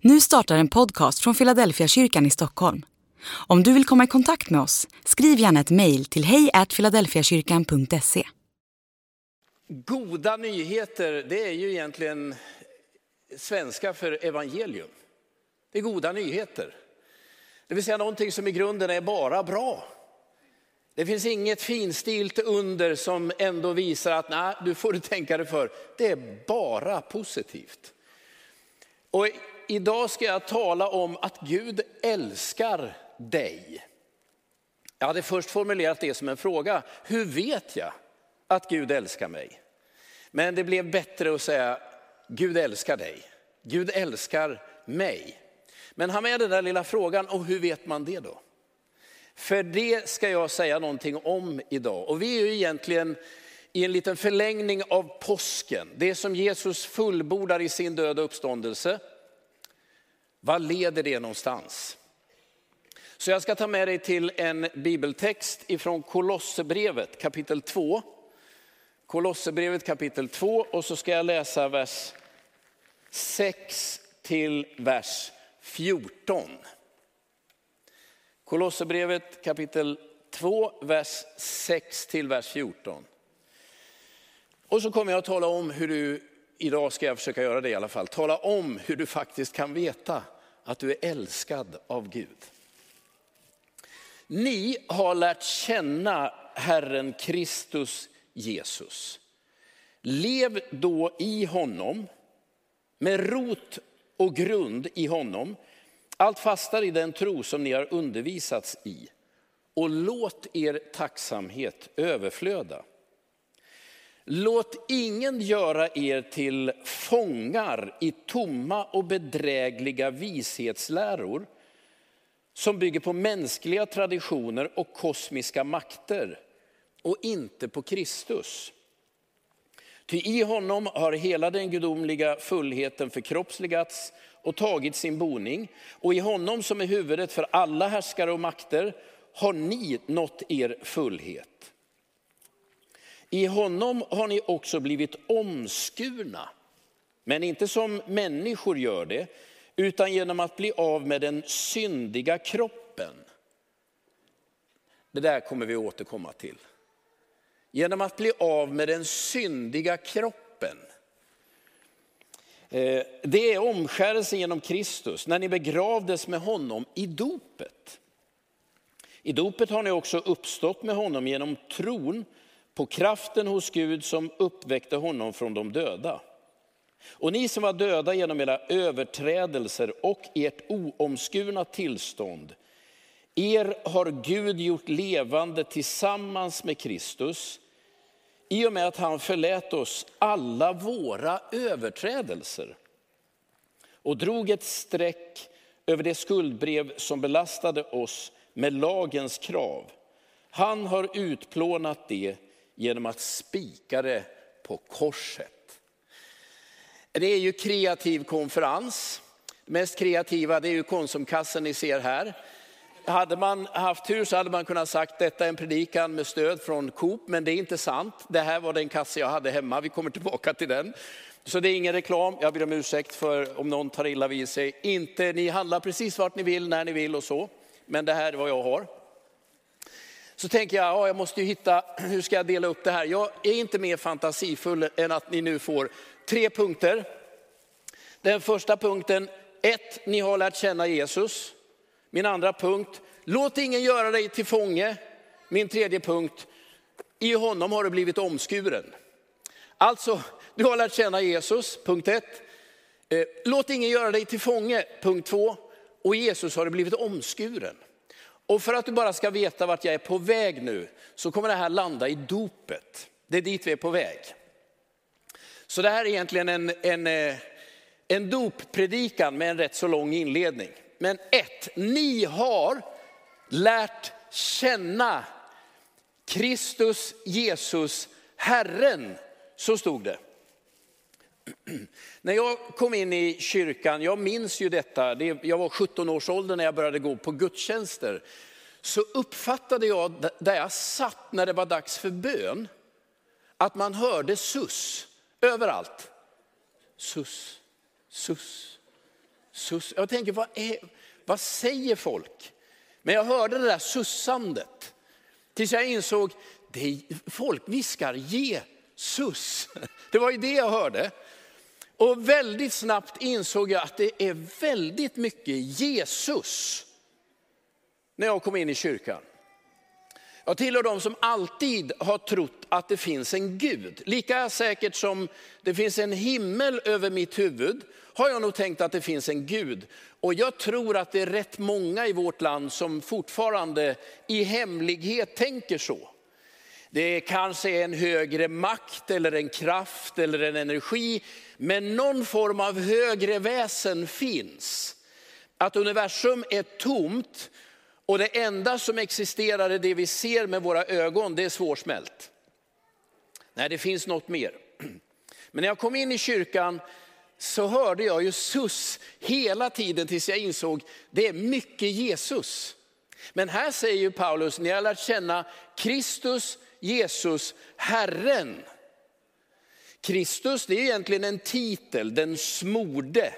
Nu startar en podcast från Philadelphia kyrkan i Stockholm. Om du vill komma i kontakt med oss, skriv gärna ett mejl till hejfiladelfiakyrkan.se. Goda nyheter, det är ju egentligen svenska för evangelium. Det är goda nyheter. Det vill säga någonting som i grunden är bara bra. Det finns inget finstilt under som ändå visar att nej, du får du tänka dig för. Det är bara positivt. Och idag ska jag tala om att Gud älskar dig. Jag hade först formulerat det som en fråga. Hur vet jag att Gud älskar mig? Men det blev bättre att säga Gud älskar dig. Gud älskar mig. Men ha med den där lilla frågan, och hur vet man det då? För det ska jag säga någonting om idag. Och vi är ju egentligen i en liten förlängning av påsken. Det som Jesus fullbordar i sin död och uppståndelse. Vad leder det någonstans? Så jag ska ta med dig till en bibeltext ifrån Kolosserbrevet kapitel 2. Kolosserbrevet kapitel 2 och så ska jag läsa vers 6 till vers 14. Kolosserbrevet kapitel 2, vers 6 till vers 14. Och så kommer jag att tala om hur du, idag ska jag försöka göra det i alla fall, tala om hur du faktiskt kan veta att du är älskad av Gud. Ni har lärt känna Herren Kristus Jesus. Lev då i honom, med rot och grund i honom, allt fastare i den tro som ni har undervisats i. Och låt er tacksamhet överflöda. Låt ingen göra er till fångar i tomma och bedrägliga vishetsläror som bygger på mänskliga traditioner och kosmiska makter och inte på Kristus. Ty i honom har hela den gudomliga fullheten förkroppsligats och tagit sin boning. Och i honom som är huvudet för alla härskare och makter har ni nått er fullhet. I honom har ni också blivit omskurna, men inte som människor gör det, utan genom att bli av med den syndiga kroppen. Det där kommer vi återkomma till. Genom att bli av med den syndiga kroppen. Eh, det är omskärelsen genom Kristus, när ni begravdes med honom i dopet. I dopet har ni också uppstått med honom genom tron på kraften hos Gud som uppväckte honom från de döda. Och ni som var döda genom era överträdelser och ert oomskurna tillstånd, er har Gud gjort levande tillsammans med Kristus i och med att han förlät oss alla våra överträdelser och drog ett streck över det skuldbrev som belastade oss med lagens krav. Han har utplånat det genom att spika det på korset. Det är ju kreativ konferens. Mest kreativa det är ju Konsumkassen ni ser här. Hade man haft tur så hade man kunnat sagt detta är en predikan med stöd från Coop, men det är inte sant. Det här var den kasse jag hade hemma, vi kommer tillbaka till den. Så det är ingen reklam, jag ber om ursäkt för om någon tar illa vid sig. Inte, ni handlar precis vart ni vill, när ni vill och så. Men det här är vad jag har. Så tänker jag, ja, jag måste ju hitta, hur ska jag dela upp det här? Jag är inte mer fantasifull än att ni nu får tre punkter. Den första punkten, ett, ni har lärt känna Jesus. Min andra punkt, låt ingen göra dig till fånge. Min tredje punkt, i honom har du blivit omskuren. Alltså, du har lärt känna Jesus, punkt ett. Eh, låt ingen göra dig till fånge, punkt två. Och Jesus har du blivit omskuren. Och för att du bara ska veta vart jag är på väg nu, så kommer det här landa i dopet. Det är dit vi är på väg. Så det här är egentligen en, en, eh, en doppredikan med en rätt så lång inledning. Men ett, ni har lärt känna Kristus Jesus Herren. Så stod det. När jag kom in i kyrkan, jag minns ju detta, jag var 17 års ålder när jag började gå på gudstjänster. Så uppfattade jag där jag satt när det var dags för bön, att man hörde sus överallt. Sus, sus, sus. Jag tänker, vad, är, vad säger folk? Men jag hörde det där sussandet. Tills jag insåg, det folk viskar Jesus. Det var ju det jag hörde. Och väldigt snabbt insåg jag att det är väldigt mycket Jesus när jag kom in i kyrkan. Jag tillhör de som alltid har trott att det finns en Gud. Lika säkert som det finns en himmel över mitt huvud har jag nog tänkt att det finns en Gud. Och jag tror att det är rätt många i vårt land som fortfarande i hemlighet tänker så. Det kanske är en högre makt eller en kraft eller en energi, men någon form av högre väsen finns. Att universum är tomt och det enda som existerar är det vi ser med våra ögon, det är svårsmält. Nej, det finns något mer. Men när jag kom in i kyrkan så hörde jag ju sus hela tiden tills jag insåg det är mycket Jesus. Men här säger ju Paulus, ni har lärt känna Kristus, Jesus, Herren. Kristus det är egentligen en titel, den smorde.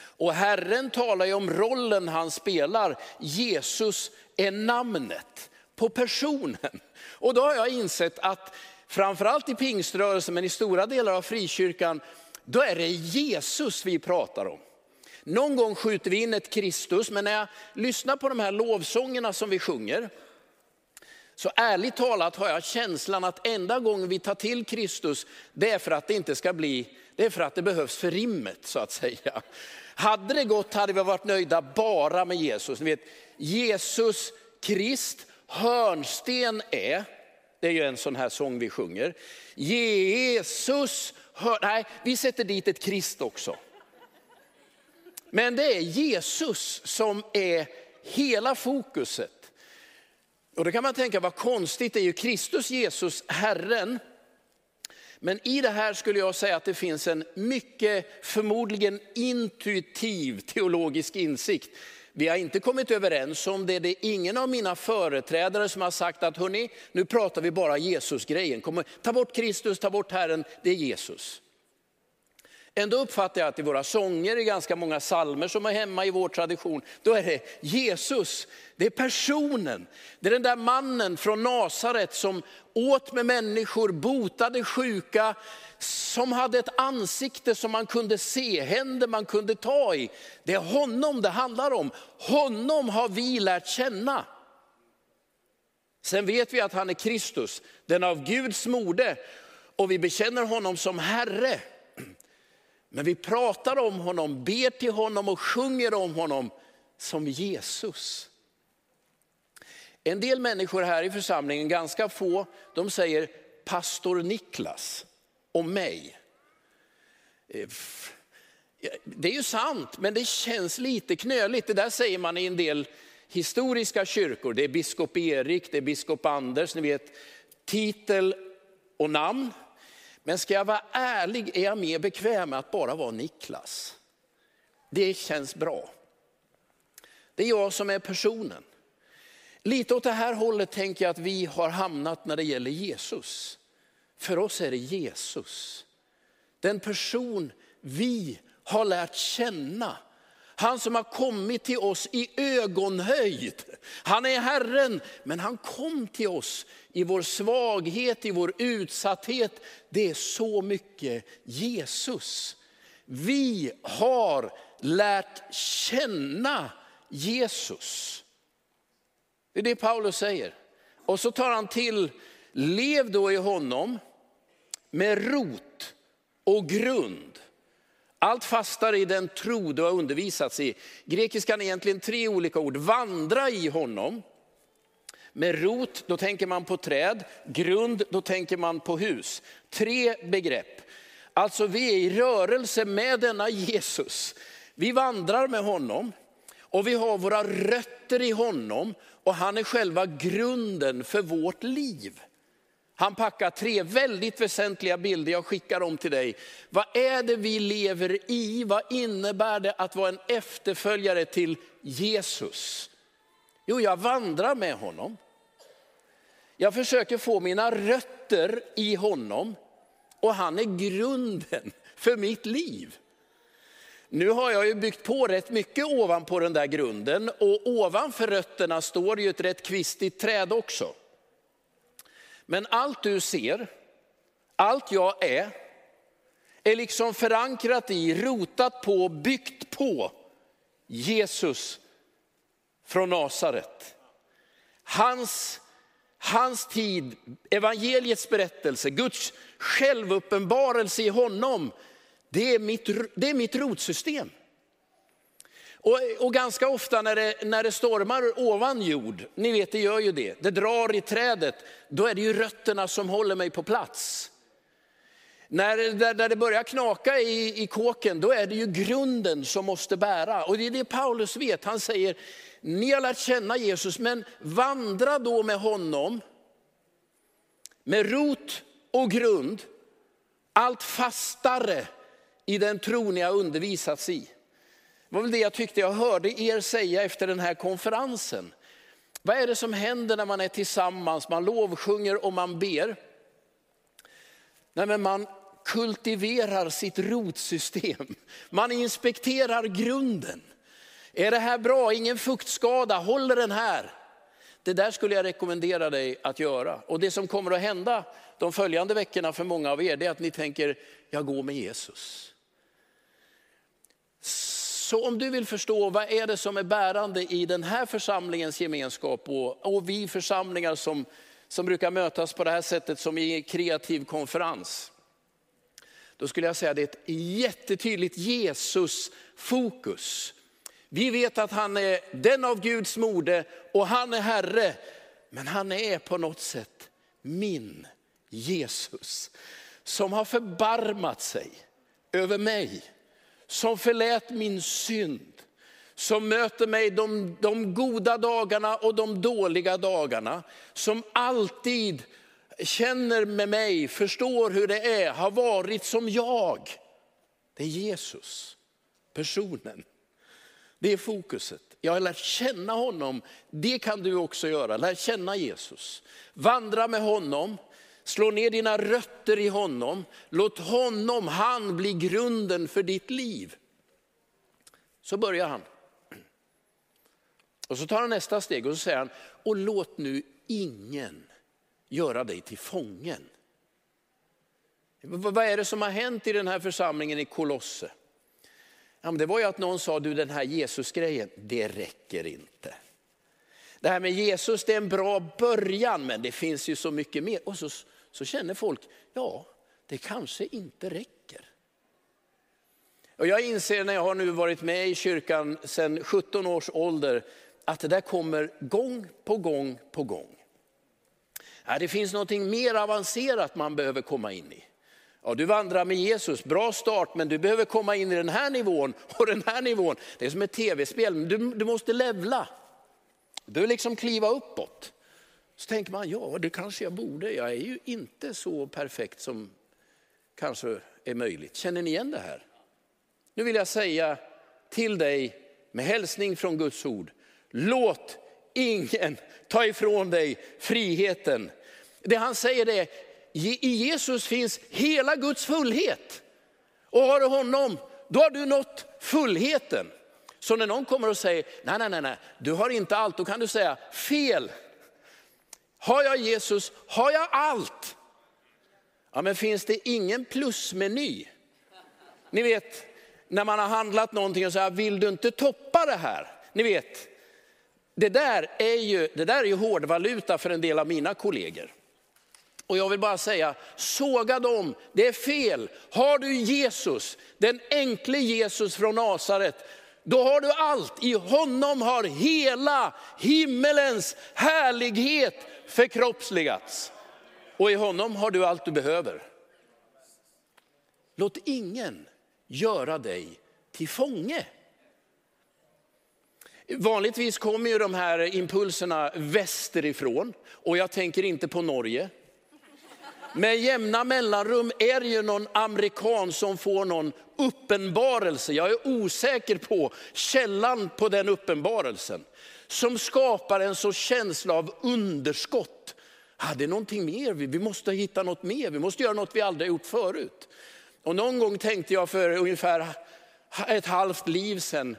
Och Herren talar ju om rollen han spelar. Jesus är namnet på personen. Och då har jag insett att framförallt i pingströrelsen men i stora delar av frikyrkan, då är det Jesus vi pratar om. Någon gång skjuter vi in ett Kristus, men när jag lyssnar på de här lovsångerna som vi sjunger, så ärligt talat har jag känslan att enda gången vi tar till Kristus, det är för att det inte ska bli, det är för att det behövs för rimmet så att säga. Hade det gått hade vi varit nöjda bara med Jesus. Ni vet, Jesus Krist, hörnsten är, det är ju en sån här sång vi sjunger. Jesus, hör, nej vi sätter dit ett Krist också. Men det är Jesus som är hela fokuset. Och då kan man tänka, vad konstigt, det är ju Kristus Jesus, Herren. Men i det här skulle jag säga att det finns en mycket, förmodligen intuitiv teologisk insikt. Vi har inte kommit överens om det. Det är ingen av mina företrädare som har sagt att hörni, nu pratar vi bara Jesus-grejen. Ta bort Kristus, ta bort Herren, det är Jesus. Ändå uppfattar jag att i våra sånger, i ganska många salmer som är hemma i vår tradition, då är det Jesus, det är personen. Det är den där mannen från Nasaret som åt med människor, botade sjuka, som hade ett ansikte som man kunde se, händer man kunde ta i. Det är honom det handlar om. Honom har vi lärt känna. Sen vet vi att han är Kristus, den av Gud smorde, och vi bekänner honom som Herre. Men vi pratar om honom, ber till honom och sjunger om honom som Jesus. En del människor här i församlingen, ganska få, de säger pastor Niklas om mig. Eh, det är ju sant, men det känns lite knöligt. Det där säger man i en del historiska kyrkor. Det är biskop Erik, det är biskop Anders, ni vet titel och namn. Men ska jag vara ärlig är jag mer bekväm med att bara vara Niklas. Det känns bra. Det är jag som är personen. Lite åt det här hållet tänker jag att vi har hamnat när det gäller Jesus. För oss är det Jesus. Den person vi har lärt känna. Han som har kommit till oss i ögonhöjd. Han är Herren, men han kom till oss i vår svaghet, i vår utsatthet. Det är så mycket Jesus. Vi har lärt känna Jesus. Det är det Paulus säger. Och så tar han till, lev då i honom med rot och grund. Allt fastare i den tro du har undervisats i. Grekiskan är egentligen tre olika ord. Vandra i honom. Med rot, då tänker man på träd. Grund, då tänker man på hus. Tre begrepp. Alltså vi är i rörelse med denna Jesus. Vi vandrar med honom och vi har våra rötter i honom och han är själva grunden för vårt liv. Han packar tre väldigt väsentliga bilder, jag skickar dem till dig. Vad är det vi lever i? Vad innebär det att vara en efterföljare till Jesus? Jo, jag vandrar med honom. Jag försöker få mina rötter i honom och han är grunden för mitt liv. Nu har jag ju byggt på rätt mycket ovanpå den där grunden och ovanför rötterna står ju ett rätt kvistigt träd också. Men allt du ser, allt jag är, är liksom förankrat i, rotat på, byggt på Jesus från Nasaret. Hans, hans tid, evangeliets berättelse, Guds självuppenbarelse i honom, det är mitt, det är mitt rotsystem. Och, och, ganska ofta när det, när det stormar ovan jord, ni vet det gör ju det, det drar i trädet, då är det ju rötterna som håller mig på plats. När, när, när det börjar knaka i, i kåken, då är det ju grunden som måste bära. Och det är det Paulus vet, han säger, ni har lärt känna Jesus, men vandra då med honom, med rot och grund, allt fastare i den tro ni har undervisats i. Det var väl det jag tyckte jag hörde er säga efter den här konferensen. Vad är det som händer när man är tillsammans, man lovsjunger och man ber? Nej, men man kultiverar sitt rotsystem. Man inspekterar grunden. Är det här bra? Ingen fuktskada? Håller den här? Det där skulle jag rekommendera dig att göra. Och det som kommer att hända de följande veckorna för många av er, det är att ni tänker, jag går med Jesus. Så om du vill förstå vad är det som är bärande i den här församlingens gemenskap och, och vi församlingar som, som brukar mötas på det här sättet som i en kreativ konferens. Då skulle jag säga att det är ett jättetydligt Jesus-fokus. Vi vet att han är den av Guds mode och han är Herre. Men han är på något sätt min Jesus. Som har förbarmat sig över mig som förlät min synd, som möter mig de, de goda dagarna och de dåliga dagarna, som alltid känner med mig, förstår hur det är, har varit som jag. Det är Jesus, personen. Det är fokuset. Jag har lärt känna honom, det kan du också göra. Lär känna Jesus. Vandra med honom, Slå ner dina rötter i honom. Låt honom, han bli grunden för ditt liv. Så börjar han. Och så tar han nästa steg och så säger han, och låt nu ingen göra dig till fången. Vad är det som har hänt i den här församlingen i Kolosse? Ja, det var ju att någon sa, du den här Jesus-grejen, det räcker inte. Det här med Jesus det är en bra början men det finns ju så mycket mer. Och så, så känner folk, ja det kanske inte räcker. Och jag inser när jag har nu varit med i kyrkan sedan 17 års ålder att det där kommer gång på gång på gång. Ja, det finns något mer avancerat man behöver komma in i. Ja, du vandrar med Jesus, bra start, men du behöver komma in i den här nivån och den här nivån. Det är som ett tv-spel, du, du måste levla. Du behöver liksom kliva uppåt. Så tänker man, ja det kanske jag borde. Jag är ju inte så perfekt som kanske är möjligt. Känner ni igen det här? Nu vill jag säga till dig med hälsning från Guds ord. Låt ingen ta ifrån dig friheten. Det han säger är, i Jesus finns hela Guds fullhet. Och har du honom, då har du nått fullheten. Så när någon kommer och säger, nej, nej, nej, nej, du har inte allt, då kan du säga, fel. Har jag Jesus, har jag allt. Ja, men finns det ingen plusmeny? Ni vet, när man har handlat någonting och säger, vill du inte toppa det här? Ni vet, det där är ju, det där är ju hårdvaluta för en del av mina kollegor. Och jag vill bara säga, såga dem, det är fel. Har du Jesus, den enkle Jesus från Nasaret, då har du allt. I honom har hela himmelens härlighet förkroppsligats. Och i honom har du allt du behöver. Låt ingen göra dig till fånge. Vanligtvis kommer ju de här impulserna västerifrån och jag tänker inte på Norge. Med jämna mellanrum är det ju någon amerikan som får någon uppenbarelse. Jag är osäker på källan på den uppenbarelsen. Som skapar en så känsla av underskott. Ja, det är någonting mer, vi måste hitta något mer, vi måste göra något vi aldrig gjort förut. Och någon gång tänkte jag för ungefär ett halvt liv sedan.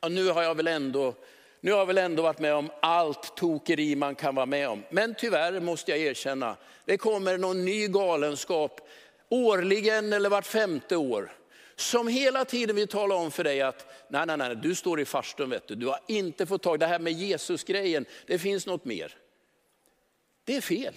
ja, nu har jag väl ändå nu har jag väl ändå varit med om allt tokeri man kan vara med om. Men tyvärr måste jag erkänna, det kommer någon ny galenskap årligen eller vart femte år. Som hela tiden vill tala om för dig att, nej, nej, nej, du står i farstun, vet du. du har inte fått tag i det här med Jesus-grejen, det finns något mer. Det är fel.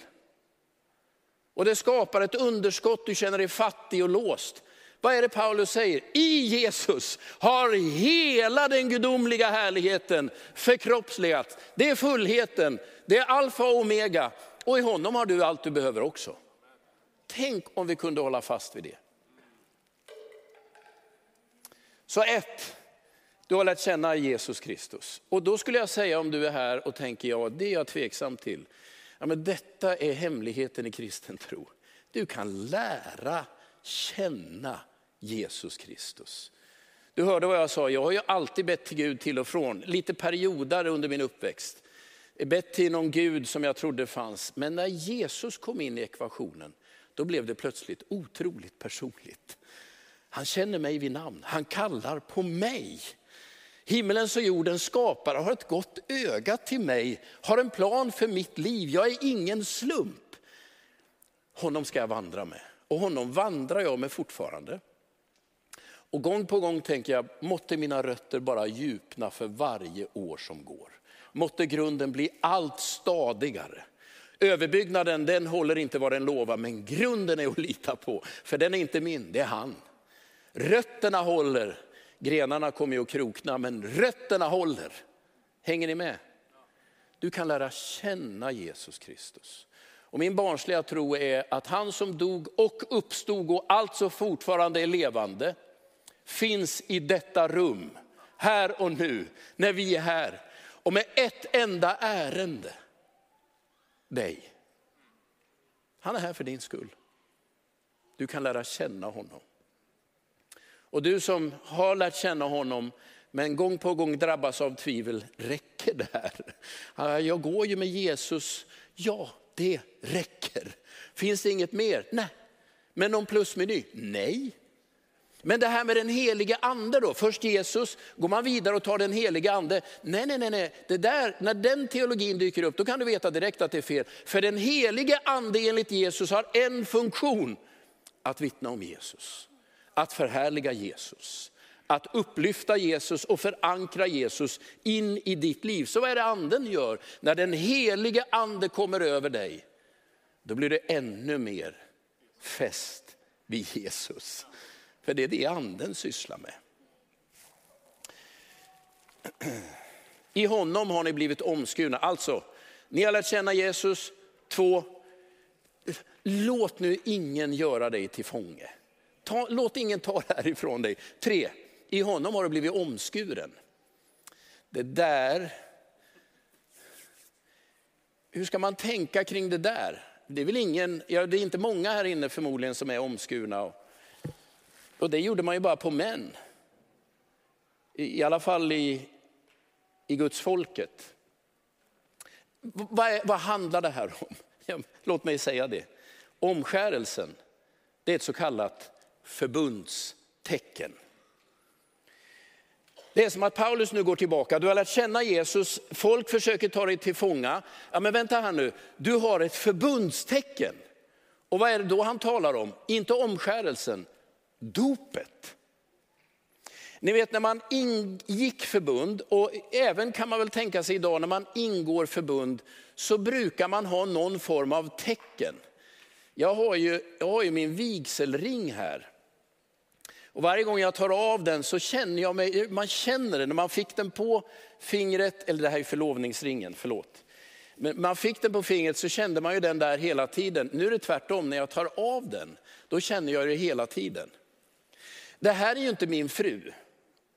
Och det skapar ett underskott, du känner dig fattig och låst. Vad är det Paulus säger? I Jesus har hela den gudomliga härligheten förkroppsligats. Det är fullheten, det är alfa och omega. Och i honom har du allt du behöver också. Tänk om vi kunde hålla fast vid det. Så ett, du har lärt känna Jesus Kristus. Och då skulle jag säga om du är här och tänker, ja det är jag tveksam till. Ja, men detta är hemligheten i kristen tro. Du kan lära känna Jesus Kristus. Du hörde vad jag sa, jag har ju alltid bett till Gud till och från, lite perioder under min uppväxt. Bett till någon Gud som jag trodde fanns. Men när Jesus kom in i ekvationen, då blev det plötsligt otroligt personligt. Han känner mig vid namn, han kallar på mig. Himmelens och jordens skapare har ett gott öga till mig, har en plan för mitt liv. Jag är ingen slump. Honom ska jag vandra med och honom vandrar jag med fortfarande. Och gång på gång tänker jag, måtte mina rötter bara djupna för varje år som går. Måtte grunden bli allt stadigare. Överbyggnaden den håller inte vad den lovar, men grunden är att lita på. För den är inte min, det är han. Rötterna håller, grenarna kommer ju att krokna, men rötterna håller. Hänger ni med? Du kan lära känna Jesus Kristus. Och min barnsliga tro är att han som dog och uppstod och alltså fortfarande är levande, finns i detta rum, här och nu, när vi är här. Och med ett enda ärende, dig. Han är här för din skull. Du kan lära känna honom. Och du som har lärt känna honom, men gång på gång drabbas av tvivel, räcker det här? Jag går ju med Jesus, ja det räcker. Finns det inget mer? Nej. Men någon plusmeny? Nej. Men det här med den helige ande då, först Jesus, går man vidare och tar den helige ande. Nej, nej, nej, nej. Det där, när den teologin dyker upp, då kan du veta direkt att det är fel. För den helige ande enligt Jesus har en funktion, att vittna om Jesus. Att förhärliga Jesus. Att upplyfta Jesus och förankra Jesus in i ditt liv. Så vad är det anden gör? När den helige ande kommer över dig, då blir det ännu mer fäst vid Jesus. För det är det anden sysslar med. I honom har ni blivit omskurna. Alltså, ni har lärt känna Jesus. Två, låt nu ingen göra dig till fånge. Ta, låt ingen ta det här ifrån dig. Tre, i honom har du blivit omskuren. Det där, hur ska man tänka kring det där? Det är väl ingen, ja, det är inte många här inne förmodligen som är omskurna. Och det gjorde man ju bara på män. I, i alla fall i, i Guds folket. Vad, vad handlar det här om? Ja, låt mig säga det. Omskärelsen, det är ett så kallat förbundstecken. Det är som att Paulus nu går tillbaka, du har lärt känna Jesus, folk försöker ta dig till fånga. Ja men vänta här nu, du har ett förbundstecken. Och vad är det då han talar om? Inte omskärelsen, dopet. Ni vet när man ingick förbund, och även kan man väl tänka sig idag när man ingår förbund, så brukar man ha någon form av tecken. Jag har ju, jag har ju min vigselring här. Och varje gång jag tar av den så känner jag mig, man känner det när man fick den på fingret, eller det här är förlovningsringen, förlåt. Men man fick den på fingret så kände man ju den där hela tiden. Nu är det tvärtom, när jag tar av den, då känner jag det hela tiden. Det här är ju inte min fru,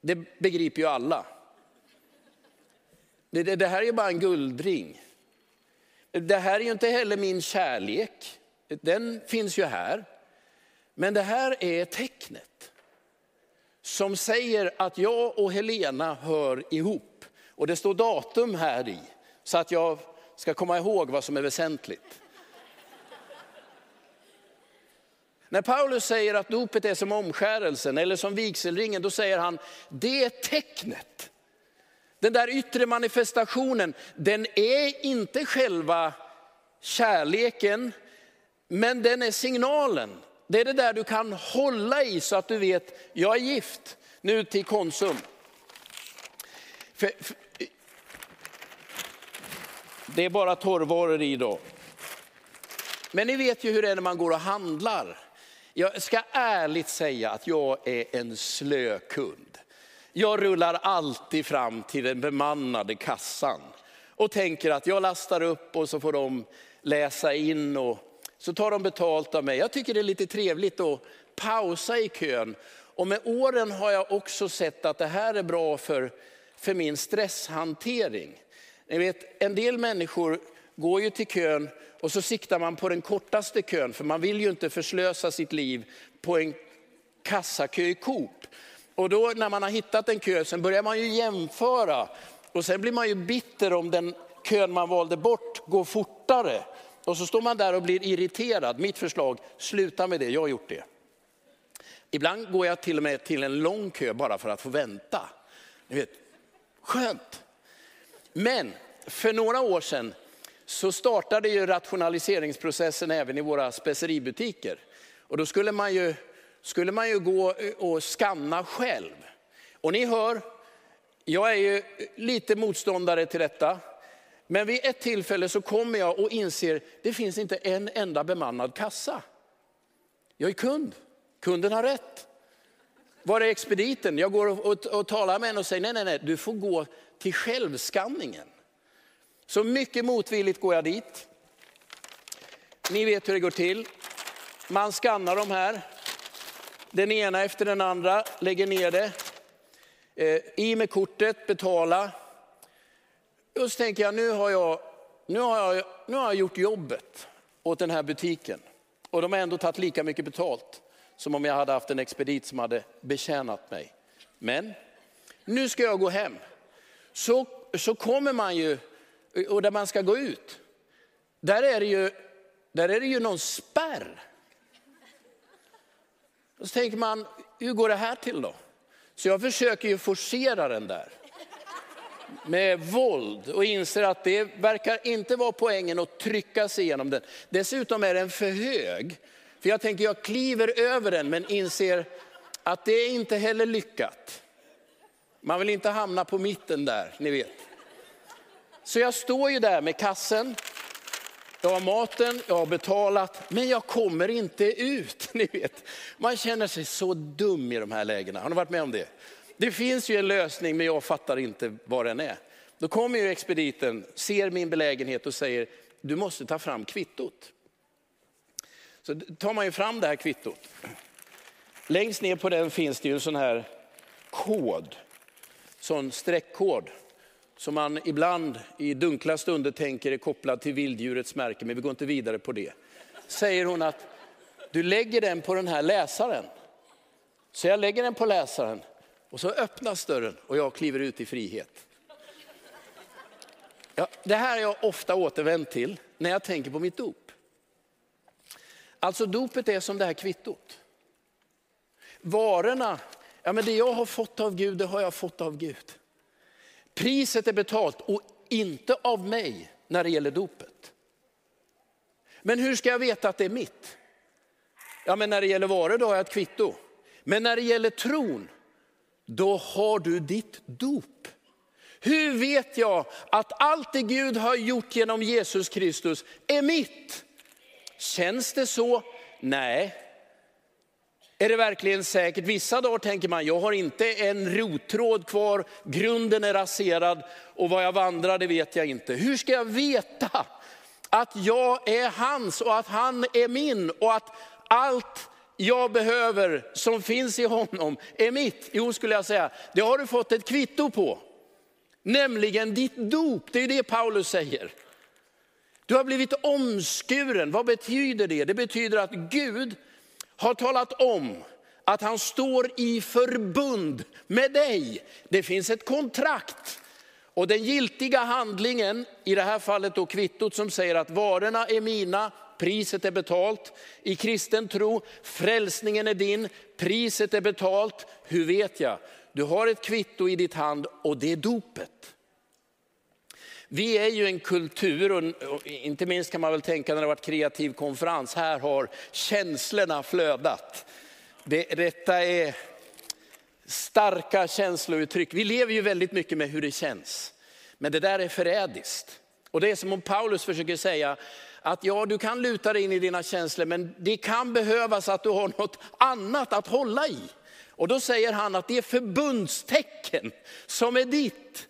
det begriper ju alla. Det, det, det här är ju bara en guldring. Det här är ju inte heller min kärlek, den finns ju här. Men det här är tecknet som säger att jag och Helena hör ihop. Och det står datum här i, så att jag ska komma ihåg vad som är väsentligt. När Paulus säger att dopet är som omskärelsen eller som vigselringen, då säger han, det är tecknet. Den där yttre manifestationen, den är inte själva kärleken, men den är signalen. Det är det där du kan hålla i så att du vet, jag är gift. Nu till Konsum. För, för, det är bara torrvaror i då. Men ni vet ju hur det är när man går och handlar. Jag ska ärligt säga att jag är en slö kund. Jag rullar alltid fram till den bemannade kassan och tänker att jag lastar upp och så får de läsa in och så tar de betalt av mig. Jag tycker det är lite trevligt att pausa i kön. Och med åren har jag också sett att det här är bra för, för min stresshantering. Ni vet, en del människor går ju till kön och så siktar man på den kortaste kön, för man vill ju inte förslösa sitt liv på en kassakö i Coop. Och då när man har hittat en kö, sen börjar man ju jämföra. Och sen blir man ju bitter om den kön man valde bort går fortare. Och så står man där och blir irriterad. Mitt förslag, sluta med det, jag har gjort det. Ibland går jag till och med till en lång kö bara för att få vänta. Ni vet, skönt. Men för några år sedan så startade ju rationaliseringsprocessen även i våra speceributiker. Och då skulle man ju, skulle man ju gå eh, och skanna själv. Och ni hör, jag är ju lite motståndare till detta. Men vid ett tillfälle så kommer jag och inser, det finns inte en enda bemannad kassa. Jag är kund, kunden har rätt. Var är expediten? Jag går och, och, och talar med henne och säger, nej, nej, nej, du får gå till självskanningen. Så mycket motvilligt går jag dit. Ni vet hur det går till. Man skannar de här. Den ena efter den andra, lägger ner det. Eh, I med kortet, betala. Och så tänker jag, nu har jag, nu har jag, nu har jag gjort jobbet åt den här butiken. Och de har ändå tagit lika mycket betalt som om jag hade haft en expedit som hade betjänat mig. Men nu ska jag gå hem. Så, så kommer man ju och där man ska gå ut, där är det ju, där är det ju någon spärr. Och så tänker man, hur går det här till då? Så jag försöker ju forcera den där med våld och inser att det verkar inte vara poängen att trycka sig igenom den. Dessutom är den för hög. För jag tänker jag kliver över den men inser att det är inte heller lyckat. Man vill inte hamna på mitten där, ni vet. Så jag står ju där med kassen, jag har maten, jag har betalat, men jag kommer inte ut. Ni vet. Man känner sig så dum i de här lägena. Har ni varit med om det? Det finns ju en lösning, men jag fattar inte vad den är. Då kommer ju expediten, ser min belägenhet och säger, du måste ta fram kvittot. Så tar man ju fram det här kvittot. Längst ner på den finns det ju en sån här kod, sån streckkod som man ibland i dunkla stunder tänker är kopplad till vilddjurets märke, men vi går inte vidare på det. Säger hon att du lägger den på den här läsaren. Så jag lägger den på läsaren och så öppnas dörren och jag kliver ut i frihet. Ja, det här har jag ofta återvänt till när jag tänker på mitt dop. Alltså dopet är som det här kvittot. Varorna, ja men det jag har fått av Gud, det har jag fått av Gud. Priset är betalt och inte av mig när det gäller dopet. Men hur ska jag veta att det är mitt? Ja, men när det gäller varor då har jag ett kvitto. Men när det gäller tron, då har du ditt dop. Hur vet jag att allt det Gud har gjort genom Jesus Kristus är mitt? Känns det så? Nej, är det verkligen säkert? Vissa dagar tänker man, jag har inte en rottråd kvar, grunden är raserad och vad jag vandrar det vet jag inte. Hur ska jag veta att jag är hans och att han är min och att allt jag behöver som finns i honom är mitt? Jo, skulle jag säga, det har du fått ett kvitto på. Nämligen ditt dop, det är det Paulus säger. Du har blivit omskuren, vad betyder det? Det betyder att Gud har talat om att han står i förbund med dig. Det finns ett kontrakt. Och den giltiga handlingen, i det här fallet då kvittot som säger att varorna är mina, priset är betalt. I kristen tro, frälsningen är din, priset är betalt. Hur vet jag? Du har ett kvitto i ditt hand och det är dopet. Vi är ju en kultur, och inte minst kan man väl tänka när det har varit kreativ konferens, här har känslorna flödat. Det, detta är starka känslouttryck. Vi lever ju väldigt mycket med hur det känns. Men det där är förrädiskt. Och det är som om Paulus försöker säga att ja, du kan luta dig in i dina känslor, men det kan behövas att du har något annat att hålla i. Och då säger han att det är förbundstecken som är ditt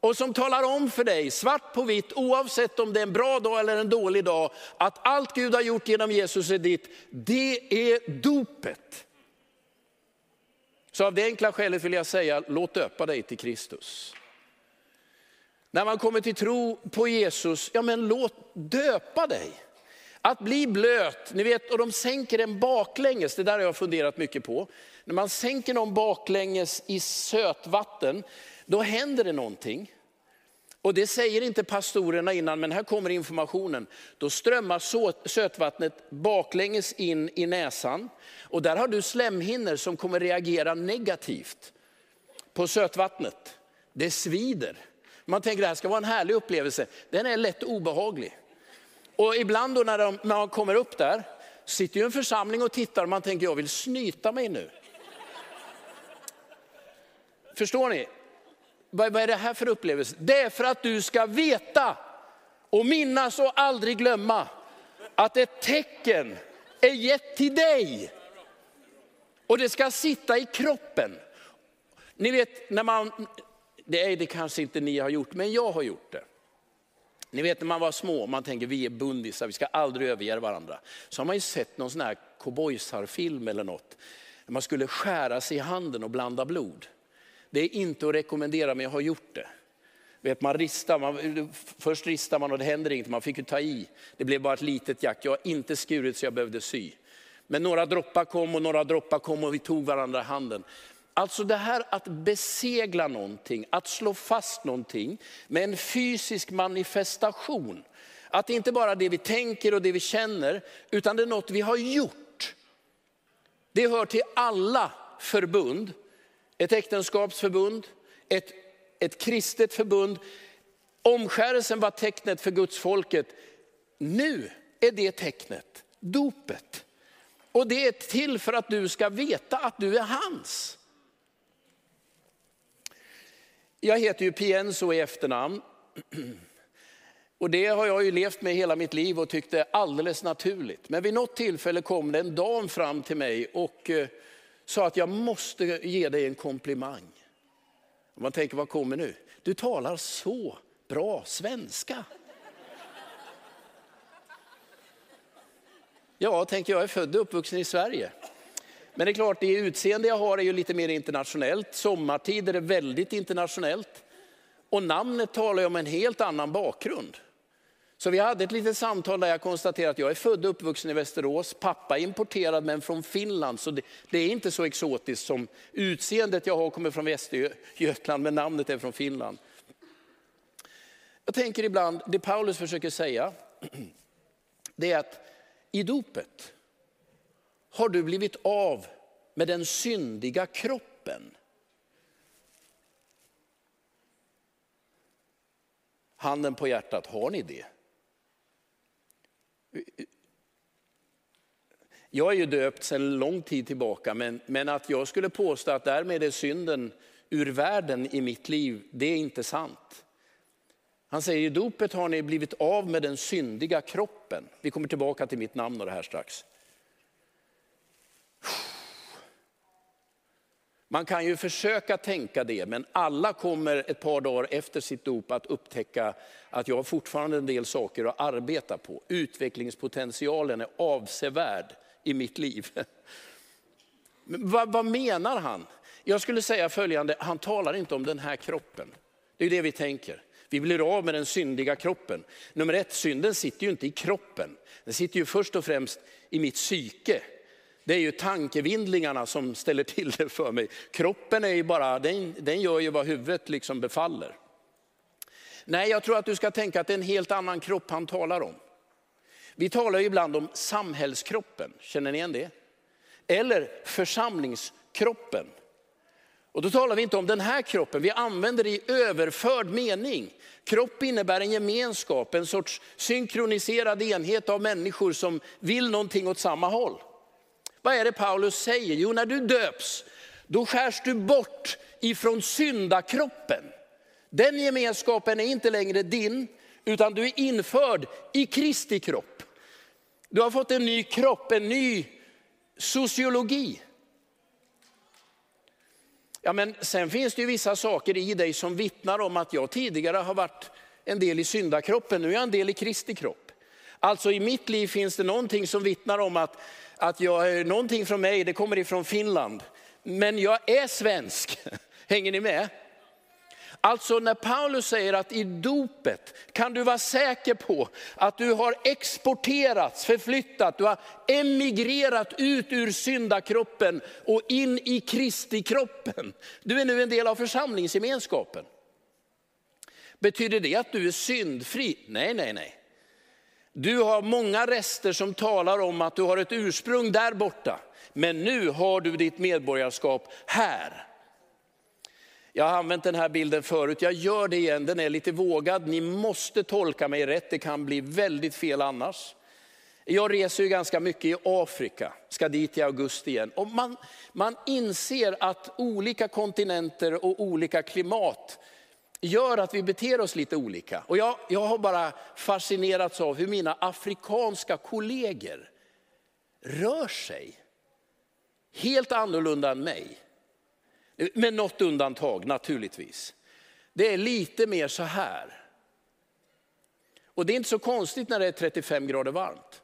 och som talar om för dig, svart på vitt, oavsett om det är en bra dag eller en dålig dag, att allt Gud har gjort genom Jesus är ditt. Det är dopet. Så av det enkla skälet vill jag säga, låt döpa dig till Kristus. När man kommer till tro på Jesus, ja men låt döpa dig. Att bli blöt, ni vet, och de sänker en baklänges, det där har jag funderat mycket på. När man sänker någon baklänges i sötvatten, då händer det någonting. Och det säger inte pastorerna innan, men här kommer informationen. Då strömmar sötvattnet baklänges in i näsan. Och där har du slemhinnor som kommer reagera negativt på sötvattnet. Det svider. Man tänker det här ska vara en härlig upplevelse. Den är lätt obehaglig. Och ibland då när, de, när man kommer upp där, sitter ju en församling och tittar och man tänker jag vill snyta mig nu. Förstår ni? Vad är det här för upplevelse? Det är för att du ska veta och minnas och aldrig glömma att ett tecken är gett till dig. Och det ska sitta i kroppen. Ni vet när man, det är det kanske inte ni har gjort, men jag har gjort det. Ni vet när man var små, man tänker vi är bundisar, vi ska aldrig överge varandra. Så har man ju sett någon sån här cowboysarfilm eller något. Man skulle skära sig i handen och blanda blod. Det är inte att rekommendera, men jag har gjort det. Vet, man ristar, man, först ristar man och det händer inget, man fick ju ta i. Det blev bara ett litet jack, jag har inte skurit så jag behövde sy. Men några droppar kom och några droppar kom och vi tog varandra i handen. Alltså det här att besegla någonting, att slå fast någonting med en fysisk manifestation. Att det inte bara är det vi tänker och det vi känner, utan det är något vi har gjort. Det hör till alla förbund ett äktenskapsförbund, ett, ett kristet förbund. Omskärelsen var tecknet för Guds folket. Nu är det tecknet dopet. Och det är till för att du ska veta att du är hans. Jag heter ju Pienso i efternamn. Och det har jag ju levt med hela mitt liv och tyckt är alldeles naturligt. Men vid något tillfälle kom det en dam fram till mig och eh, sa att jag måste ge dig en komplimang. man tänker, vad kommer nu? Du talar så bra svenska. Ja, tänker jag är född och uppvuxen i Sverige. Men det är klart, det utseende jag har är ju lite mer internationellt. Sommartid är det väldigt internationellt. Och namnet talar ju om en helt annan bakgrund. Så vi hade ett litet samtal där jag konstaterade att jag är född och uppvuxen i Västerås. Pappa är importerad men från Finland. Så det, det, är inte så exotiskt som utseendet jag har kommer från Västergötland men namnet är från Finland. Jag tänker ibland, det Paulus försöker säga, det är att i dopet har du blivit av med den syndiga kroppen. Handen på hjärtat, har ni det? Jag är ju döpt sedan lång tid tillbaka, men, men att jag skulle påstå att därmed är synden ur världen i mitt liv, det är inte sant. Han säger i dopet har ni blivit av med den syndiga kroppen. Vi kommer tillbaka till mitt namn och det här strax. Man kan ju försöka tänka det, men alla kommer ett par dagar efter sitt dop att upptäcka att jag har fortfarande en del saker att arbeta på. Utvecklingspotentialen är avsevärd i mitt liv. Men vad, vad menar han? Jag skulle säga följande, han talar inte om den här kroppen. Det är det vi tänker. Vi blir av med den syndiga kroppen. Nummer ett, synden sitter ju inte i kroppen. Den sitter ju först och främst i mitt psyke. Det är ju tankevindlingarna som ställer till det för mig. Kroppen är ju bara, den, den gör ju vad huvudet liksom befaller. Nej, jag tror att du ska tänka att det är en helt annan kropp han talar om. Vi talar ju ibland om samhällskroppen, känner ni igen det? Eller församlingskroppen. Och då talar vi inte om den här kroppen, vi använder det i överförd mening. Kropp innebär en gemenskap, en sorts synkroniserad enhet av människor som vill någonting åt samma håll. Vad är det Paulus säger? Jo, när du döps, då skärs du bort ifrån syndakroppen. Den gemenskapen är inte längre din, utan du är införd i Kristi kropp. Du har fått en ny kropp, en ny sociologi. Ja, men sen finns det ju vissa saker i dig som vittnar om att jag tidigare har varit en del i syndakroppen, nu är jag en del i Kristi kropp. Alltså i mitt liv finns det någonting som vittnar om att, att jag, eh, någonting från mig, det kommer ifrån Finland. Men jag är svensk, hänger ni med? Alltså när Paulus säger att i dopet kan du vara säker på att du har exporterats, förflyttat, du har emigrerat ut ur syndakroppen och in i Kristi kroppen. Du är nu en del av församlingsgemenskapen. Betyder det att du är syndfri? Nej, nej, nej. Du har många rester som talar om att du har ett ursprung där borta. Men nu har du ditt medborgarskap här. Jag har använt den här bilden förut, jag gör det igen, den är lite vågad. Ni måste tolka mig rätt, det kan bli väldigt fel annars. Jag reser ju ganska mycket i Afrika, ska dit i augusti igen. Och man, man inser att olika kontinenter och olika klimat gör att vi beter oss lite olika. Och jag, jag har bara fascinerats av hur mina afrikanska kollegor rör sig helt annorlunda än mig. Med något undantag naturligtvis. Det är lite mer så här. Och det är inte så konstigt när det är 35 grader varmt.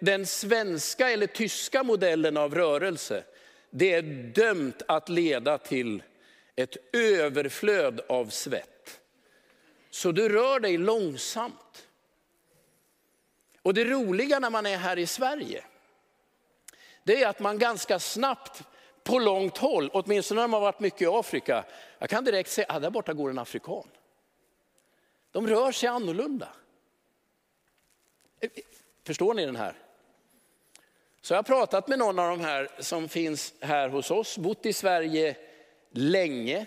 Den svenska eller tyska modellen av rörelse, det är dömt att leda till ett överflöd av svett. Så du rör dig långsamt. Och det roliga när man är här i Sverige, det är att man ganska snabbt på långt håll, åtminstone när man varit mycket i Afrika. Jag kan direkt säga, ah, där borta går en afrikan. De rör sig annorlunda. Förstår ni den här? Så jag har pratat med någon av de här som finns här hos oss, bott i Sverige länge,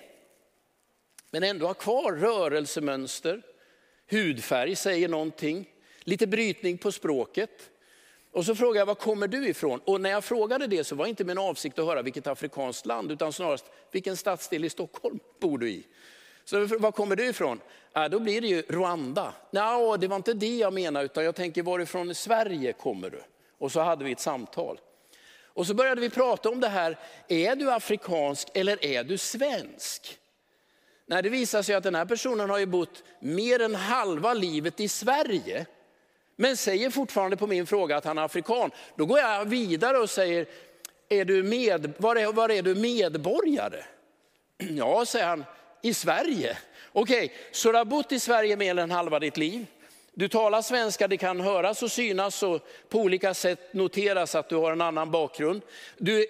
men ändå har kvar rörelsemönster. Hudfärg säger någonting, lite brytning på språket. Och så frågade jag, var kommer du ifrån? Och när jag frågade det så var inte min avsikt att höra vilket afrikanskt land, utan snarast vilken stadsdel i Stockholm bor du i? Så var kommer du ifrån? Ja, då blir det ju Rwanda. Nej, det var inte det jag menade, utan jag tänker varifrån i Sverige kommer du? Och så hade vi ett samtal. Och så började vi prata om det här, är du afrikansk eller är du svensk? Nej, det visar sig att den här personen har ju bott mer än halva livet i Sverige men säger fortfarande på min fråga att han är afrikan. Då går jag vidare och säger, är du med, var, är, var är du medborgare? Ja, säger han, i Sverige. Okej, okay, så du har bott i Sverige mer än halva ditt liv. Du talar svenska, det kan höras och synas och på olika sätt noteras att du har en annan bakgrund. Du,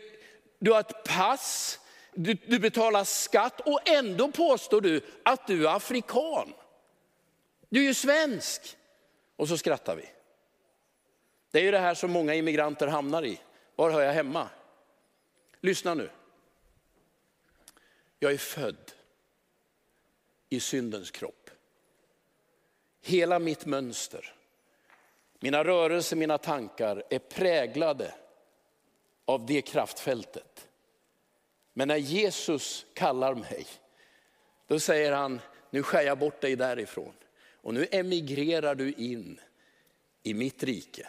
du har ett pass, du, du betalar skatt och ändå påstår du att du är afrikan. Du är ju svensk. Och så skrattar vi. Det är ju det här som många immigranter hamnar i. Var hör jag hemma? Lyssna nu. Jag är född i syndens kropp. Hela mitt mönster, mina rörelser, mina tankar är präglade av det kraftfältet. Men när Jesus kallar mig, då säger han, nu skär jag bort dig därifrån. Och nu emigrerar du in i mitt rike.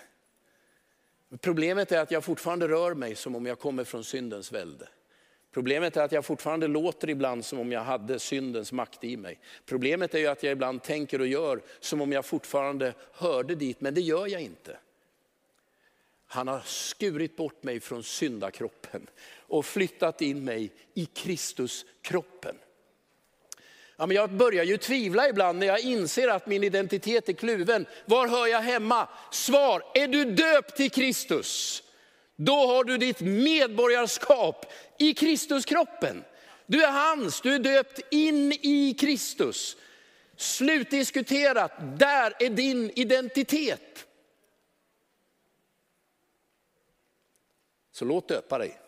Problemet är att jag fortfarande rör mig som om jag kommer från syndens välde. Problemet är att jag fortfarande låter ibland som om jag hade syndens makt i mig. Problemet är att jag ibland tänker och gör som om jag fortfarande hörde dit, men det gör jag inte. Han har skurit bort mig från syndakroppen och flyttat in mig i Kristuskroppen. Ja, men jag börjar ju tvivla ibland när jag inser att min identitet är kluven. Var hör jag hemma? Svar, är du döpt till Kristus? Då har du ditt medborgarskap i Kristuskroppen. Du är hans, du är döpt in i Kristus. Slutdiskuterat, där är din identitet. Så låt döpa dig.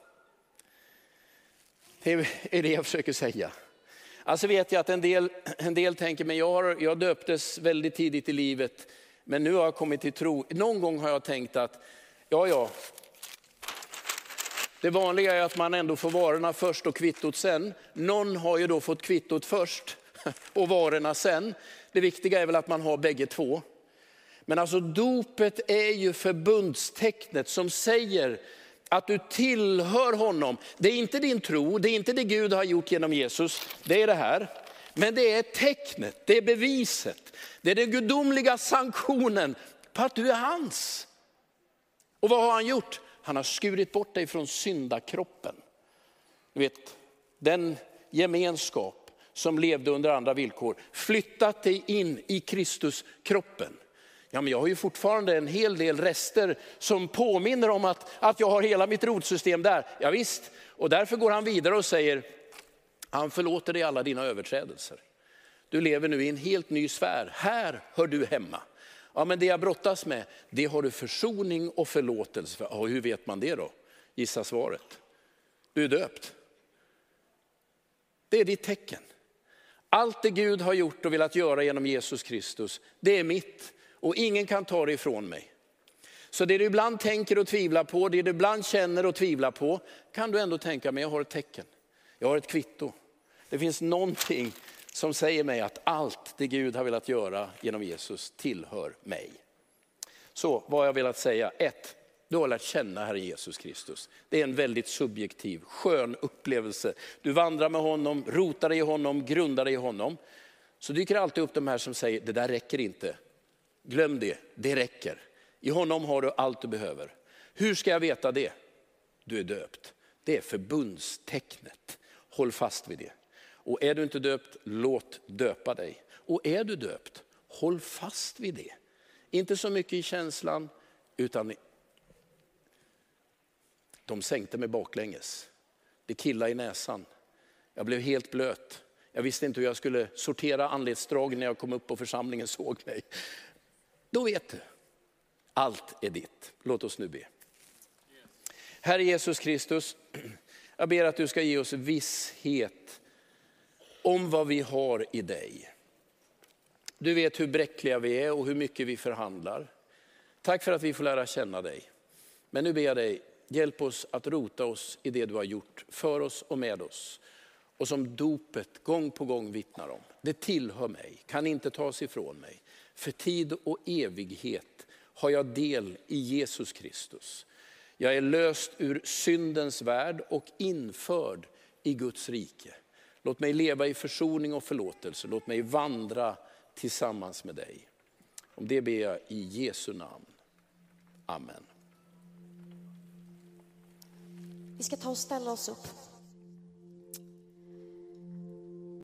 Det är det jag försöker säga. Alltså vet jag att en del, en del tänker, men jag, har, jag döptes väldigt tidigt i livet, men nu har jag kommit till tro. Någon gång har jag tänkt att, ja ja, det vanliga är att man ändå får varorna först och kvittot sen. Någon har ju då fått kvittot först och varorna sen. Det viktiga är väl att man har bägge två. Men alltså dopet är ju förbundstecknet som säger att du tillhör honom. Det är inte din tro, det är inte det Gud har gjort genom Jesus, det är det här. Men det är tecknet, det är beviset, det är den gudomliga sanktionen på att du är hans. Och vad har han gjort? Han har skurit bort dig från syndakroppen. Du vet, den gemenskap som levde under andra villkor, flyttat dig in i Kristuskroppen. Ja, men jag har ju fortfarande en hel del rester som påminner om att, att jag har hela mitt rotsystem där. Ja, visst, och därför går han vidare och säger, han förlåter dig alla dina överträdelser. Du lever nu i en helt ny sfär, här hör du hemma. Ja, men det jag brottas med, det har du försoning och förlåtelse för. Ja, hur vet man det då? Gissa svaret. Du är döpt. Det är ditt tecken. Allt det Gud har gjort och velat göra genom Jesus Kristus, det är mitt och ingen kan ta det ifrån mig. Så det du ibland tänker och tvivlar på, det du ibland känner och tvivlar på, kan du ändå tänka, men jag har ett tecken. Jag har ett kvitto. Det finns någonting som säger mig att allt det Gud har velat göra genom Jesus tillhör mig. Så vad har jag velat säga? Ett, du har lärt känna Herre Jesus Kristus. Det är en väldigt subjektiv, skön upplevelse. Du vandrar med honom, rotar dig i honom, grundar dig i honom. Så dyker alltid upp de här som säger, det där räcker inte. Glöm det, det räcker. I honom har du allt du behöver. Hur ska jag veta det? Du är döpt. Det är förbundstecknet. Håll fast vid det. Och är du inte döpt, låt döpa dig. Och är du döpt, håll fast vid det. Inte så mycket i känslan, utan de sänkte mig baklänges. Det killade i näsan. Jag blev helt blöt. Jag visste inte hur jag skulle sortera anletsdrag när jag kom upp och församlingen såg mig. Då vet du, allt är ditt. Låt oss nu be. Herre Jesus Kristus, jag ber att du ska ge oss visshet om vad vi har i dig. Du vet hur bräckliga vi är och hur mycket vi förhandlar. Tack för att vi får lära känna dig. Men nu ber jag dig, hjälp oss att rota oss i det du har gjort för oss och med oss. Och som dopet gång på gång vittnar om. Det tillhör mig, kan inte tas ifrån mig. För tid och evighet har jag del i Jesus Kristus. Jag är löst ur syndens värld och införd i Guds rike. Låt mig leva i försoning och förlåtelse. Låt mig vandra tillsammans med dig. Om det ber jag i Jesu namn. Amen. Vi ska ta och ställa oss upp.